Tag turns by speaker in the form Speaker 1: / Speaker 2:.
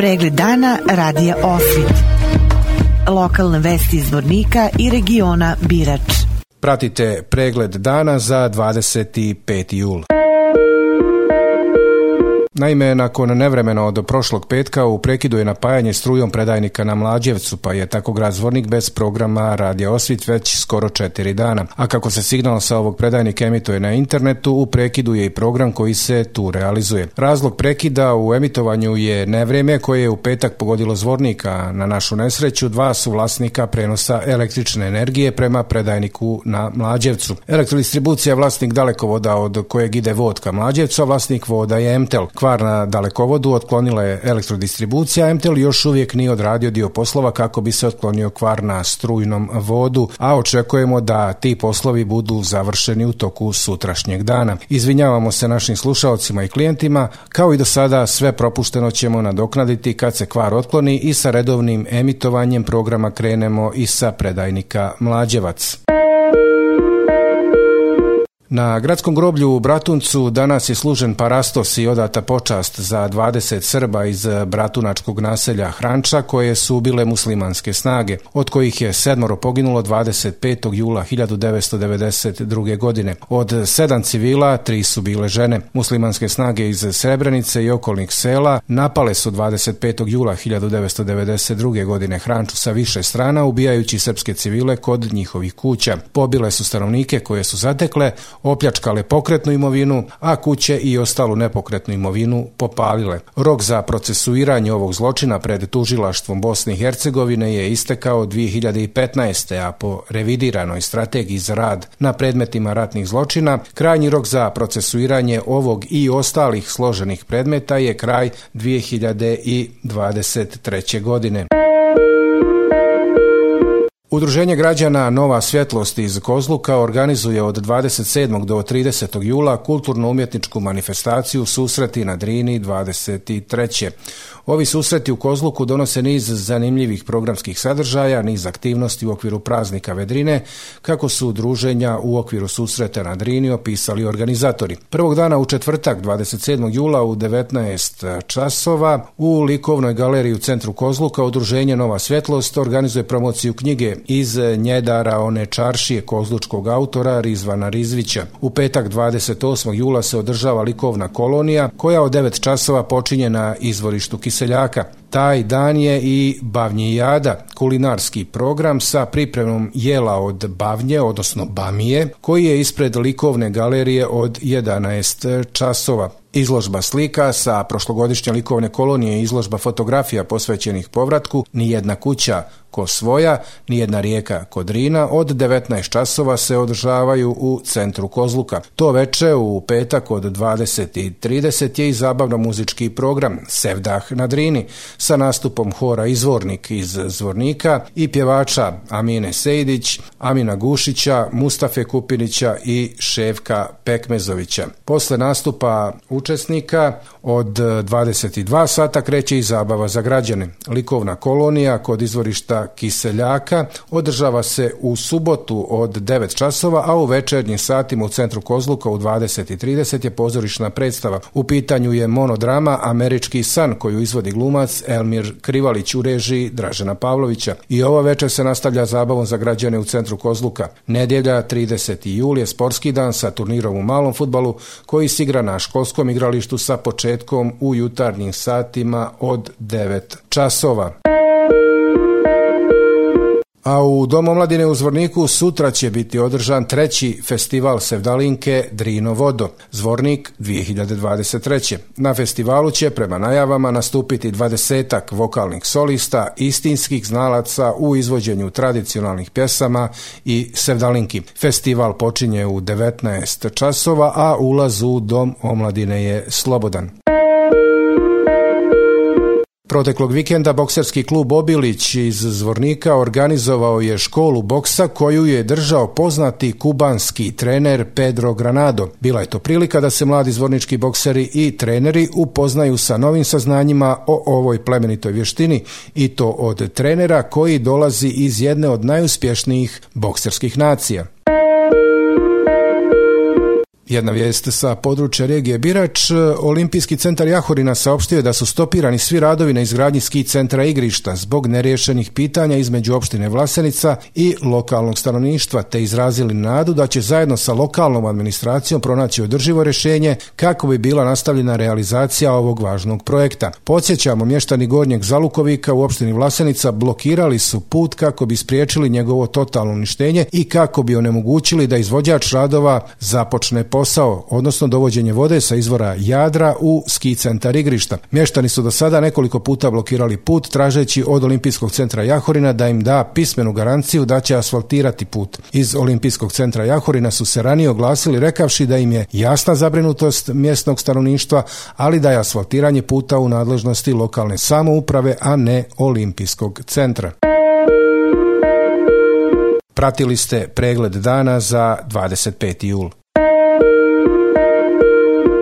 Speaker 1: Pregled dana radija Osvit. Lokalne vesti iz Vornika i regiona Birač.
Speaker 2: Pratite pregled dana za 25. jul. Naime, nakon nevremena od prošlog petka u prekidu je napajanje strujom predajnika na Mlađevcu, pa je tako grad bez programa Radio Osvit već skoro četiri dana. A kako se signal sa ovog predajnika emituje na internetu, u prekidu je i program koji se tu realizuje. Razlog prekida u emitovanju je nevreme koje je u petak pogodilo Zvornika. Na našu nesreću dva su vlasnika prenosa električne energije prema predajniku na Mlađevcu. Elektrodistribucija je vlasnik dalekovoda od kojeg ide vod ka Mlađevcu, a vlasnik voda je MTEL. Kvar kvar na dalekovodu otklonila je elektrodistribucija, MTL još uvijek nije odradio dio poslova kako bi se otklonio kvar na strujnom vodu, a očekujemo da ti poslovi budu završeni u toku sutrašnjeg dana. Izvinjavamo se našim slušaocima i klijentima, kao i do sada sve propušteno ćemo nadoknaditi kad se kvar otkloni i sa redovnim emitovanjem programa krenemo i sa predajnika Mlađevac. Na gradskom groblju u Bratuncu danas je služen parastos i odata počast za 20 Srba iz bratunačkog naselja Hranča koje su ubile muslimanske snage, od kojih je sedmoro poginulo 25. jula 1992. godine. Od sedam civila, tri su bile žene. Muslimanske snage iz Srebrenice i okolnih sela napale su 25. jula 1992. godine Hranču sa više strana, ubijajući srpske civile kod njihovih kuća. Pobile su stanovnike koje su zatekle, opljačkale pokretnu imovinu, a kuće i ostalu nepokretnu imovinu popalile. Rok za procesuiranje ovog zločina pred tužilaštvom Bosne i Hercegovine je istekao 2015. a po revidiranoj strategiji za rad na predmetima ratnih zločina, krajnji rok za procesuiranje ovog i ostalih složenih predmeta je kraj 2023. godine. Udruženje građana Nova svjetlost iz Kozluka organizuje od 27. do 30. jula kulturno-umjetničku manifestaciju Susreti na Drini 23. Ovi susreti u Kozluku donose niz zanimljivih programskih sadržaja, niz aktivnosti u okviru praznika Vedrine, kako su druženja u okviru susreta na Drini opisali organizatori. Prvog dana u četvrtak 27. jula u 19 časova u likovnoj galeriji u centru Kozluka Udruženje Nova svjetlost organizuje promociju knjige iz Njedara one čaršije kozlučkog autora Rizvana Rizvića. U petak 28. jula se održava likovna kolonija koja od 9 časova počinje na izvorištu Kiseljaka. Taj dan je i Bavnjijada, kulinarski program sa pripremom jela od bavnje, odnosno bamije, koji je ispred likovne galerije od 11 časova. Izložba slika sa prošlogodišnje likovne kolonije izložba fotografija posvećenih povratku Nijedna kuća ko svoja, Nijedna rijeka kod Rina od 19 časova se održavaju u centru Kozluka. To veče u petak od 20.30 je i zabavno muzički program Sevdah na Drini sa nastupom hora Izvornik iz Zvornika i pjevača Amine Sejdić, Amina Gušića, Mustafe Kupinića i Ševka Pekmezovića. Posle nastupa učesnika od 22 sata kreće i zabava za građane. Likovna kolonija kod izvorišta Kiseljaka održava se u subotu od 9 časova, a u večernjim satima u centru Kozluka u 20.30 je pozorišna predstava. U pitanju je monodrama Američki san koju izvodi glumac Elmir Krivalić u režiji Dražena Pavlovića. I ova večer se nastavlja zabavom za građane u centru Kozluka. Nedjelja 30. jul je sportski dan sa turnirom u malom futbalu koji se igra na školskom igralištu sa početkom u jutarnjim satima od 9 časova. A u Domu omladine u Zvorniku sutra će biti održan treći festival Sevdalinke Drino Vodo, Zvornik 2023. Na festivalu će prema najavama nastupiti dvadesetak vokalnih solista, istinskih znalaca u izvođenju tradicionalnih pjesama i Sevdalinki. Festival počinje u 19 časova, a ulaz u Dom omladine je slobodan. Proteklog vikenda bokserski klub Obilić iz Zvornika organizovao je školu boksa koju je držao poznati kubanski trener Pedro Granado. Bila je to prilika da se mladi zvornički bokseri i treneri upoznaju sa novim saznanjima o ovoj plemenitoj vještini i to od trenera koji dolazi iz jedne od najuspješnijih bokserskih nacija. Jedna vijest sa područja regije Birač, Olimpijski centar Jahorina saopštio je da su stopirani svi radovi na izgradnji ski centra igrišta zbog neriješenih pitanja između opštine Vlasenica i lokalnog stanovništva, te izrazili nadu da će zajedno sa lokalnom administracijom pronaći održivo rešenje kako bi bila nastavljena realizacija ovog važnog projekta. Podsjećamo, mještani Gornjeg Zalukovika u opštini Vlasenica blokirali su put kako bi spriječili njegovo totalno uništenje i kako bi onemogućili da izvođač radova započne posao posao, odnosno dovođenje vode sa izvora Jadra u ski centar igrišta. Mještani su do sada nekoliko puta blokirali put tražeći od Olimpijskog centra Jahorina da im da pismenu garanciju da će asfaltirati put. Iz Olimpijskog centra Jahorina su se ranije oglasili rekavši da im je jasna zabrinutost mjesnog stanovništva, ali da je asfaltiranje puta u nadležnosti lokalne samouprave, a ne Olimpijskog centra. Pratili ste pregled dana za 25. jul.